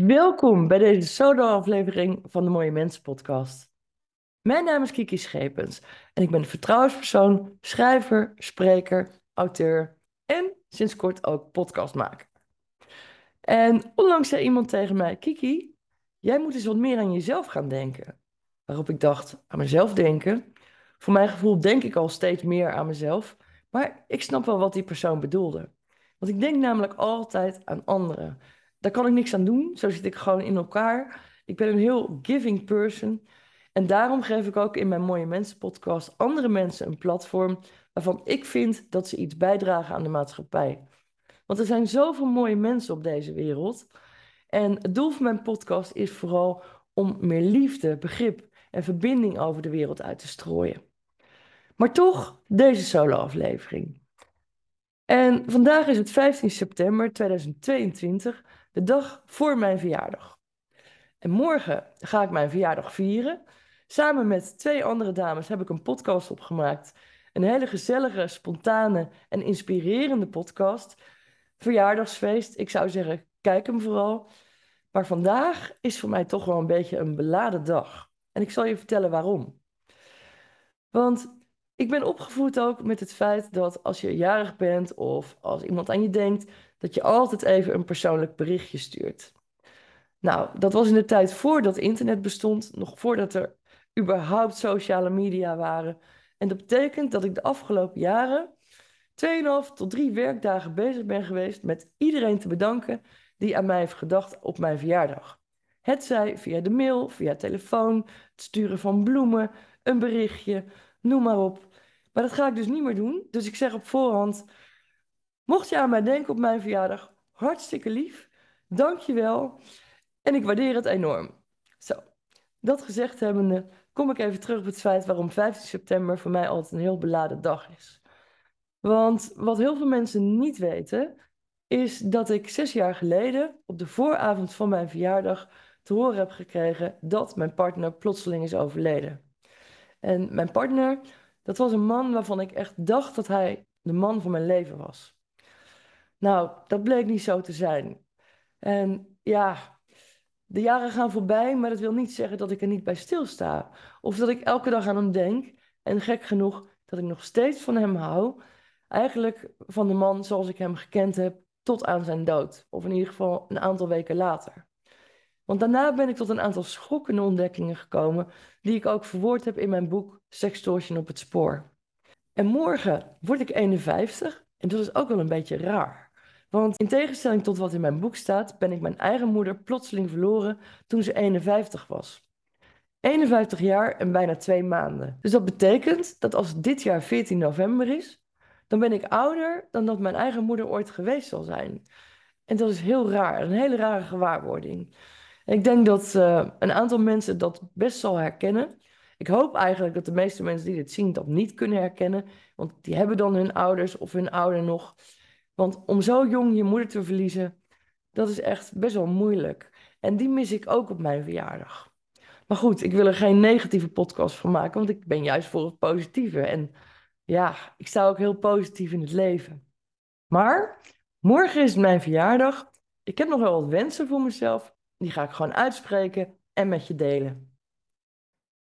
Welkom bij deze solo-aflevering van de Mooie Mensen podcast. Mijn naam is Kiki Schepens en ik ben vertrouwenspersoon, schrijver, spreker, auteur en sinds kort ook podcastmaker. En onlangs zei iemand tegen mij, Kiki, jij moet eens wat meer aan jezelf gaan denken. Waarop ik dacht, aan mezelf denken? Voor mijn gevoel denk ik al steeds meer aan mezelf, maar ik snap wel wat die persoon bedoelde. Want ik denk namelijk altijd aan anderen. Daar kan ik niks aan doen. Zo zit ik gewoon in elkaar. Ik ben een heel giving person. En daarom geef ik ook in mijn Mooie Mensen podcast andere mensen een platform waarvan ik vind dat ze iets bijdragen aan de maatschappij. Want er zijn zoveel mooie mensen op deze wereld. En het doel van mijn podcast is vooral om meer liefde, begrip en verbinding over de wereld uit te strooien. Maar toch deze solo-aflevering. En vandaag is het 15 september 2022, de dag voor mijn verjaardag. En morgen ga ik mijn verjaardag vieren. Samen met twee andere dames heb ik een podcast opgemaakt. Een hele gezellige, spontane en inspirerende podcast. Verjaardagsfeest. Ik zou zeggen, kijk hem vooral. Maar vandaag is voor mij toch wel een beetje een beladen dag. En ik zal je vertellen waarom. Want ik ben opgevoed ook met het feit dat als je jarig bent of als iemand aan je denkt, dat je altijd even een persoonlijk berichtje stuurt. Nou, dat was in de tijd voordat internet bestond, nog voordat er überhaupt sociale media waren. En dat betekent dat ik de afgelopen jaren 2,5 tot 3 werkdagen bezig ben geweest met iedereen te bedanken die aan mij heeft gedacht op mijn verjaardag. Het zij via de mail, via telefoon, het sturen van bloemen, een berichtje, noem maar op. Maar dat ga ik dus niet meer doen. Dus ik zeg op voorhand, mocht je aan mij denken op mijn verjaardag, hartstikke lief, dank je wel. En ik waardeer het enorm. Zo, dat gezegd hebbende, kom ik even terug op het feit waarom 15 september voor mij altijd een heel beladen dag is. Want wat heel veel mensen niet weten, is dat ik zes jaar geleden, op de vooravond van mijn verjaardag, te horen heb gekregen dat mijn partner plotseling is overleden. En mijn partner, dat was een man waarvan ik echt dacht dat hij de man van mijn leven was. Nou, dat bleek niet zo te zijn. En ja, de jaren gaan voorbij, maar dat wil niet zeggen dat ik er niet bij stilsta. Of dat ik elke dag aan hem denk. En gek genoeg dat ik nog steeds van hem hou. Eigenlijk van de man zoals ik hem gekend heb tot aan zijn dood. Of in ieder geval een aantal weken later. Want daarna ben ik tot een aantal schokkende ontdekkingen gekomen, die ik ook verwoord heb in mijn boek Sextortion op het spoor. En morgen word ik 51 en dat is ook wel een beetje raar. Want in tegenstelling tot wat in mijn boek staat, ben ik mijn eigen moeder plotseling verloren toen ze 51 was. 51 jaar en bijna twee maanden. Dus dat betekent dat als dit jaar 14 november is, dan ben ik ouder dan dat mijn eigen moeder ooit geweest zal zijn. En dat is heel raar, een hele rare gewaarwording. Ik denk dat uh, een aantal mensen dat best zal herkennen. Ik hoop eigenlijk dat de meeste mensen die dit zien dat niet kunnen herkennen. Want die hebben dan hun ouders of hun ouder nog. Want om zo jong je moeder te verliezen, dat is echt best wel moeilijk. En die mis ik ook op mijn verjaardag. Maar goed, ik wil er geen negatieve podcast van maken, want ik ben juist voor het positieve. En ja, ik sta ook heel positief in het leven. Maar morgen is mijn verjaardag. Ik heb nog wel wat wensen voor mezelf. Die ga ik gewoon uitspreken en met je delen.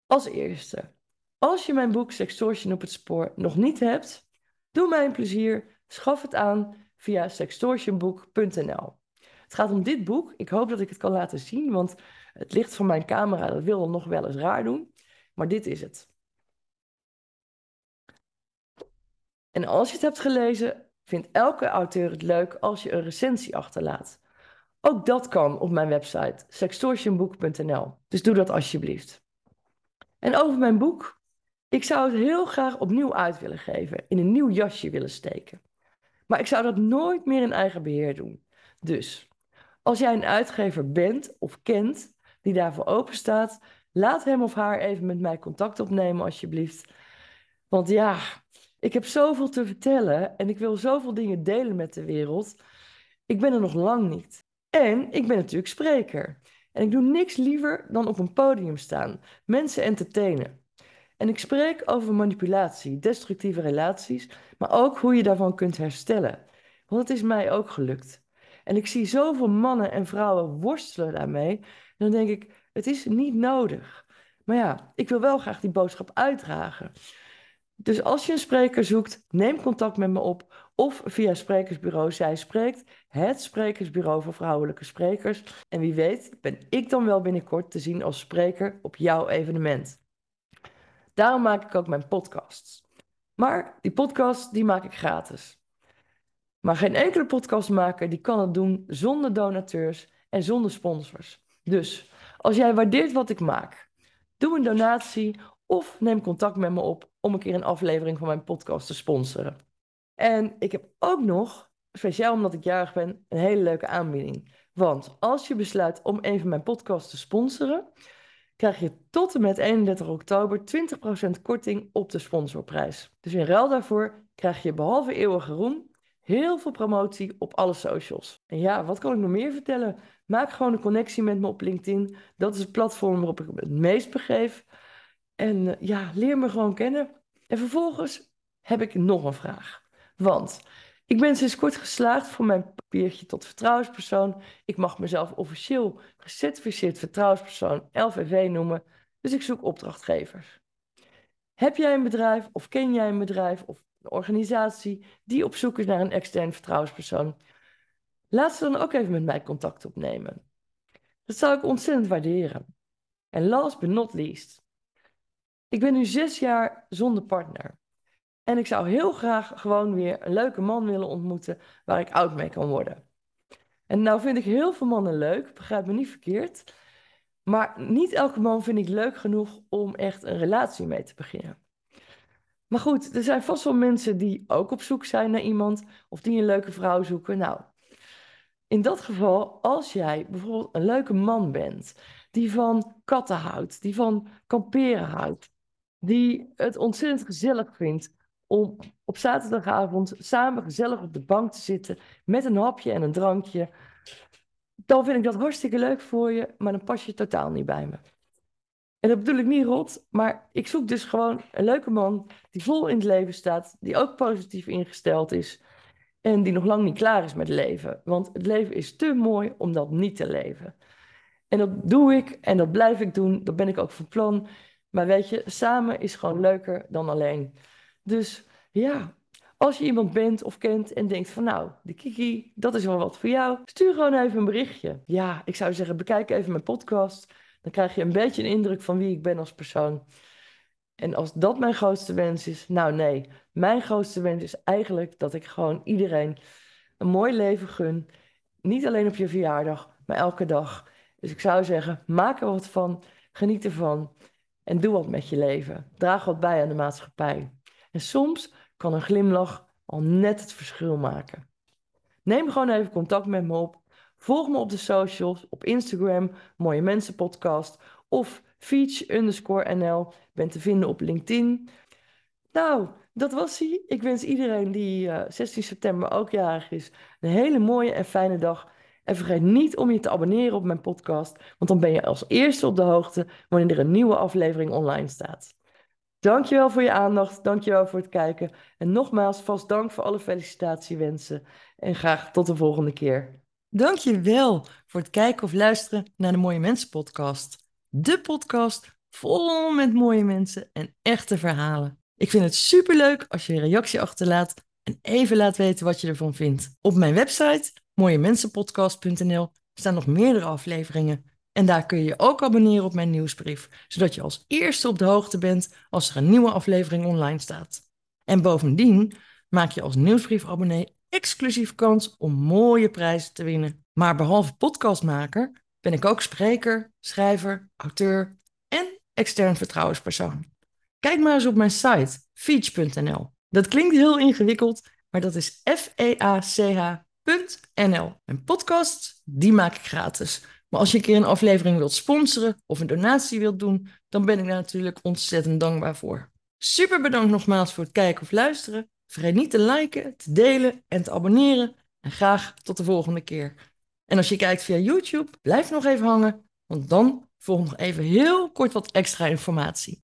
Als eerste, als je mijn boek Sextortion op het spoor nog niet hebt, doe mij een plezier, schaf het aan via sextortionboek.nl. Het gaat om dit boek. Ik hoop dat ik het kan laten zien, want het licht van mijn camera dat wil nog wel eens raar doen. Maar dit is het. En als je het hebt gelezen, vindt elke auteur het leuk als je een recensie achterlaat. Ook dat kan op mijn website sextortionboek.nl. Dus doe dat alsjeblieft. En over mijn boek. Ik zou het heel graag opnieuw uit willen geven, in een nieuw jasje willen steken. Maar ik zou dat nooit meer in eigen beheer doen. Dus als jij een uitgever bent of kent die daarvoor open staat, laat hem of haar even met mij contact opnemen alsjeblieft. Want ja, ik heb zoveel te vertellen en ik wil zoveel dingen delen met de wereld. Ik ben er nog lang niet. En ik ben natuurlijk spreker. En ik doe niks liever dan op een podium staan, mensen entertainen. En ik spreek over manipulatie, destructieve relaties, maar ook hoe je daarvan kunt herstellen. Want het is mij ook gelukt. En ik zie zoveel mannen en vrouwen worstelen daarmee. Dan denk ik, het is niet nodig. Maar ja, ik wil wel graag die boodschap uitdragen. Dus als je een spreker zoekt, neem contact met me op of via sprekersbureau Zij Spreekt, het sprekersbureau voor vrouwelijke sprekers. En wie weet ben ik dan wel binnenkort te zien als spreker op jouw evenement. Daarom maak ik ook mijn podcasts. Maar die podcast die maak ik gratis. Maar geen enkele podcastmaker die kan het doen zonder donateurs en zonder sponsors. Dus als jij waardeert wat ik maak, doe een donatie of neem contact met me op om een keer een aflevering van mijn podcast te sponsoren. En ik heb ook nog, speciaal omdat ik jarig ben, een hele leuke aanbieding. Want als je besluit om even mijn podcast te sponsoren, krijg je tot en met 31 oktober 20% korting op de sponsorprijs. Dus in ruil daarvoor krijg je behalve eeuwige roem heel veel promotie op alle socials. En ja, wat kan ik nog meer vertellen? Maak gewoon een connectie met me op LinkedIn. Dat is het platform waarop ik me het meest begeef. En eh, ja, leer me gewoon kennen. En vervolgens heb ik nog een vraag. Want ik ben sinds kort geslaagd voor mijn papiertje tot vertrouwenspersoon. Ik mag mezelf officieel gecertificeerd vertrouwenspersoon LVV noemen. Dus ik zoek opdrachtgevers. Heb jij een bedrijf of ken jij een bedrijf of een organisatie die op zoek is naar een extern vertrouwenspersoon? Laat ze dan ook even met mij contact opnemen. Dat zou ik ontzettend waarderen. En last but not least. Ik ben nu zes jaar zonder partner. En ik zou heel graag gewoon weer een leuke man willen ontmoeten waar ik oud mee kan worden. En nou vind ik heel veel mannen leuk, begrijp me niet verkeerd. Maar niet elke man vind ik leuk genoeg om echt een relatie mee te beginnen. Maar goed, er zijn vast wel mensen die ook op zoek zijn naar iemand of die een leuke vrouw zoeken. Nou, in dat geval, als jij bijvoorbeeld een leuke man bent, die van katten houdt, die van kamperen houdt, die het ontzettend gezellig vindt om op zaterdagavond samen gezellig op de bank te zitten met een hapje en een drankje, dan vind ik dat hartstikke leuk voor je, maar dan pas je totaal niet bij me. En dat bedoel ik niet rot, maar ik zoek dus gewoon een leuke man die vol in het leven staat, die ook positief ingesteld is en die nog lang niet klaar is met leven. Want het leven is te mooi om dat niet te leven. En dat doe ik en dat blijf ik doen, dat ben ik ook van plan. Maar weet je, samen is gewoon leuker dan alleen. Dus ja, als je iemand bent of kent en denkt van nou, de Kiki, dat is wel wat voor jou, stuur gewoon even een berichtje. Ja, ik zou zeggen, bekijk even mijn podcast. Dan krijg je een beetje een indruk van wie ik ben als persoon. En als dat mijn grootste wens is, nou nee, mijn grootste wens is eigenlijk dat ik gewoon iedereen een mooi leven gun. Niet alleen op je verjaardag, maar elke dag. Dus ik zou zeggen, maak er wat van, geniet ervan en doe wat met je leven. Draag wat bij aan de maatschappij. En soms kan een glimlach al net het verschil maken. Neem gewoon even contact met me op. Volg me op de socials, op Instagram, Mooie Mensen Podcast of Feach underscore NL. Ben te vinden op LinkedIn. Nou, dat was hij. Ik wens iedereen die uh, eh, 16 september ook jarig is een hele mooie en fijne dag. En vergeet niet om je te abonneren op mijn podcast, want dan ben je als eerste op de hoogte wanneer er een nieuwe aflevering online staat. Dankjewel voor je aandacht, dankjewel voor het kijken. En nogmaals, vast dank voor alle felicitratiewensen. En graag tot de volgende keer. Dankjewel voor het kijken of luisteren naar de Mooie Mensen podcast. De podcast vol met mooie mensen en echte verhalen. Ik vind het superleuk als je een reactie achterlaat en even laat weten wat je ervan vindt. Op mijn website mooiemensenpodcast.nl staan nog meerdere afleveringen en daar kun je je ook abonneren op mijn nieuwsbrief, zodat je als eerste op de hoogte bent als er een nieuwe aflevering online staat. En bovendien maak je als nieuwsbriefabonnee exclusief kans om mooie prijzen te winnen. Maar behalve podcastmaker ben ik ook spreker, schrijver, auteur en extern vertrouwenspersoon. Kijk maar eens op mijn site feach.nl. Dat klinkt heel ingewikkeld, maar dat is F-E-A-C-H.nl. En podcasts, die maak ik gratis. Maar als je een keer een aflevering wilt sponsoren of een donatie wilt doen, dan ben ik daar natuurlijk ontzettend dankbaar voor. Super bedankt nogmaals voor het kijken of luisteren. Vergeet niet te liken, te delen en te abonneren. En graag tot de volgende keer. En als je kijkt via YouTube, blijf nog even hangen, want dan volgt nog even heel kort wat extra informatie.